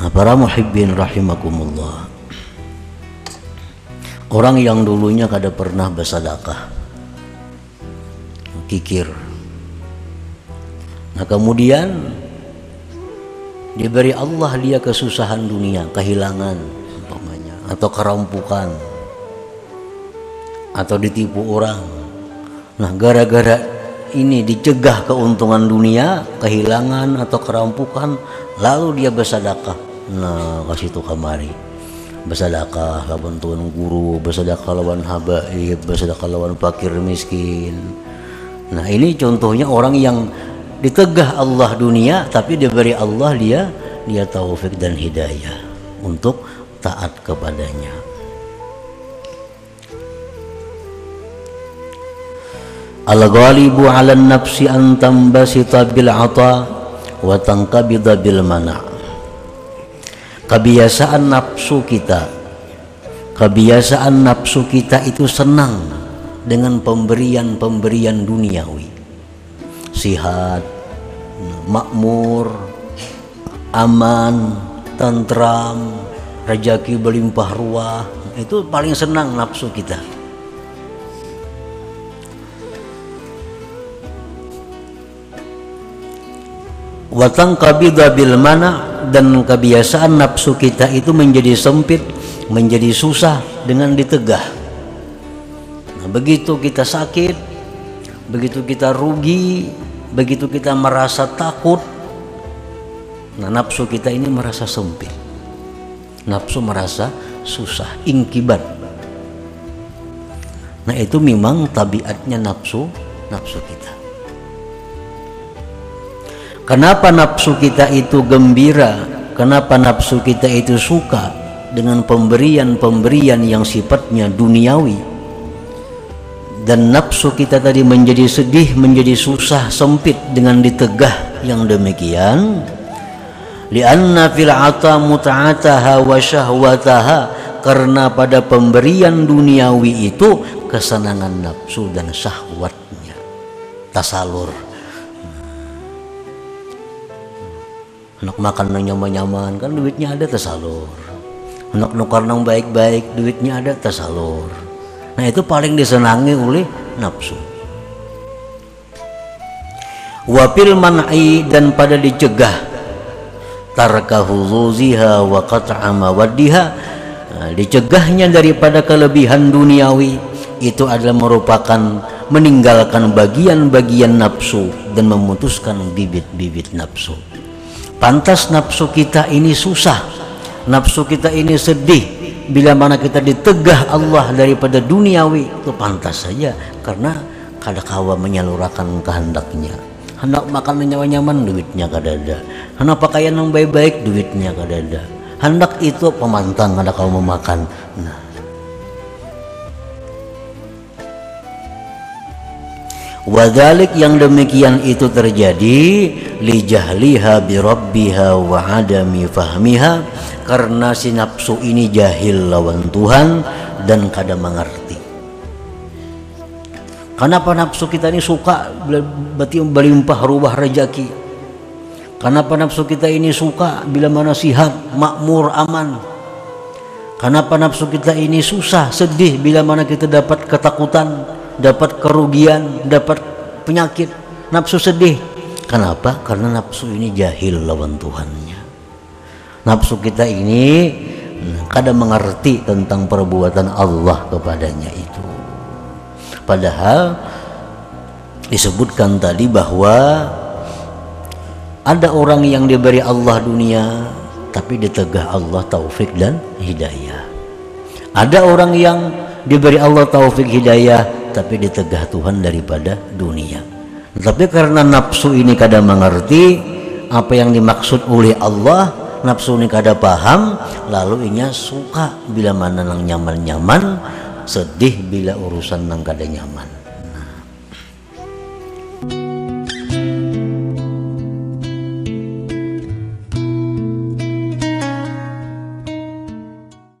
Nah, para muhibbin rahimakumullah. Orang yang dulunya kada pernah bersedekah. Kikir. Nah, kemudian diberi Allah dia kesusahan dunia, kehilangan umpamanya atau kerampukan atau ditipu orang. Nah, gara-gara ini dicegah keuntungan dunia, kehilangan atau kerampukan, lalu dia bersedekah. Nah, kasih tuh kamari. Bersedekah lawan tuan guru, bersedekah lawan habaib, bersedekah lawan fakir miskin. Nah, ini contohnya orang yang ditegah Allah dunia tapi diberi Allah dia dia taufik dan hidayah untuk taat kepadanya. Al-ghalibu 'ala nafsi an tambasita bil 'ata wa tanqabida bil mana'. Kebiasaan nafsu kita kebiasaan nafsu kita itu senang dengan pemberian-pemberian duniawi. Sihat, makmur, aman, tentram, rezeki berlimpah ruah, itu paling senang nafsu kita. Watang kabida bil mana dan kebiasaan nafsu kita itu menjadi sempit menjadi susah dengan ditegah. Nah, begitu kita sakit begitu kita rugi begitu kita merasa takut nah nafsu kita ini merasa sempit. Nafsu merasa susah ingkibat nah itu memang tabiatnya nafsu nafsu kita Kenapa nafsu kita itu gembira? Kenapa nafsu kita itu suka dengan pemberian-pemberian yang sifatnya duniawi? Dan nafsu kita tadi menjadi sedih, menjadi susah, sempit dengan ditegah yang demikian. Lianna fil ata muta'ataha wa syahwataha karena pada pemberian duniawi itu kesenangan nafsu dan syahwatnya tasalur anak makan nang nyaman-nyaman kan duitnya ada tersalur anak nukar nang baik-baik duitnya ada tersalur nah itu paling disenangi oleh nafsu. Wapil man'i dan pada dicegah. Tarkahu zuziha wa qat'a mawaddiha. Nah, dicegahnya daripada kelebihan duniawi itu adalah merupakan meninggalkan bagian-bagian nafsu dan memutuskan bibit-bibit nafsu Pantas nafsu kita ini susah, nafsu kita ini sedih. Bila mana kita ditegah Allah daripada duniawi itu pantas saja karena kada kawa menyalurkan kehendaknya. Hendak makan nyaman-nyaman duitnya kada ada. Hendak pakaian yang baik-baik duitnya kada ada. Hendak itu pemantang kada kau memakan. Nah, Wadalik yang demikian itu terjadi li jahliha bi rabbiha wa adami fahmiha karena si nafsu ini jahil lawan Tuhan dan kada mengerti. Kenapa nafsu kita ini suka berarti berlimpah ruah rezeki? Kenapa nafsu kita ini suka bila mana sihat, makmur, aman? Kenapa nafsu kita ini susah, sedih bila mana kita dapat ketakutan, dapat kerugian, dapat penyakit, nafsu sedih. Kenapa? Karena nafsu ini jahil lawan Tuhannya. Nafsu kita ini kadang mengerti tentang perbuatan Allah kepadanya itu. Padahal disebutkan tadi bahwa ada orang yang diberi Allah dunia tapi ditegah Allah taufik dan hidayah. Ada orang yang diberi Allah taufik hidayah tapi ditegah Tuhan daripada dunia tapi karena nafsu ini kadang mengerti apa yang dimaksud oleh Allah nafsu ini kadang paham lalu inya suka bila mana nang nyaman-nyaman sedih bila urusan nang kada nyaman nah.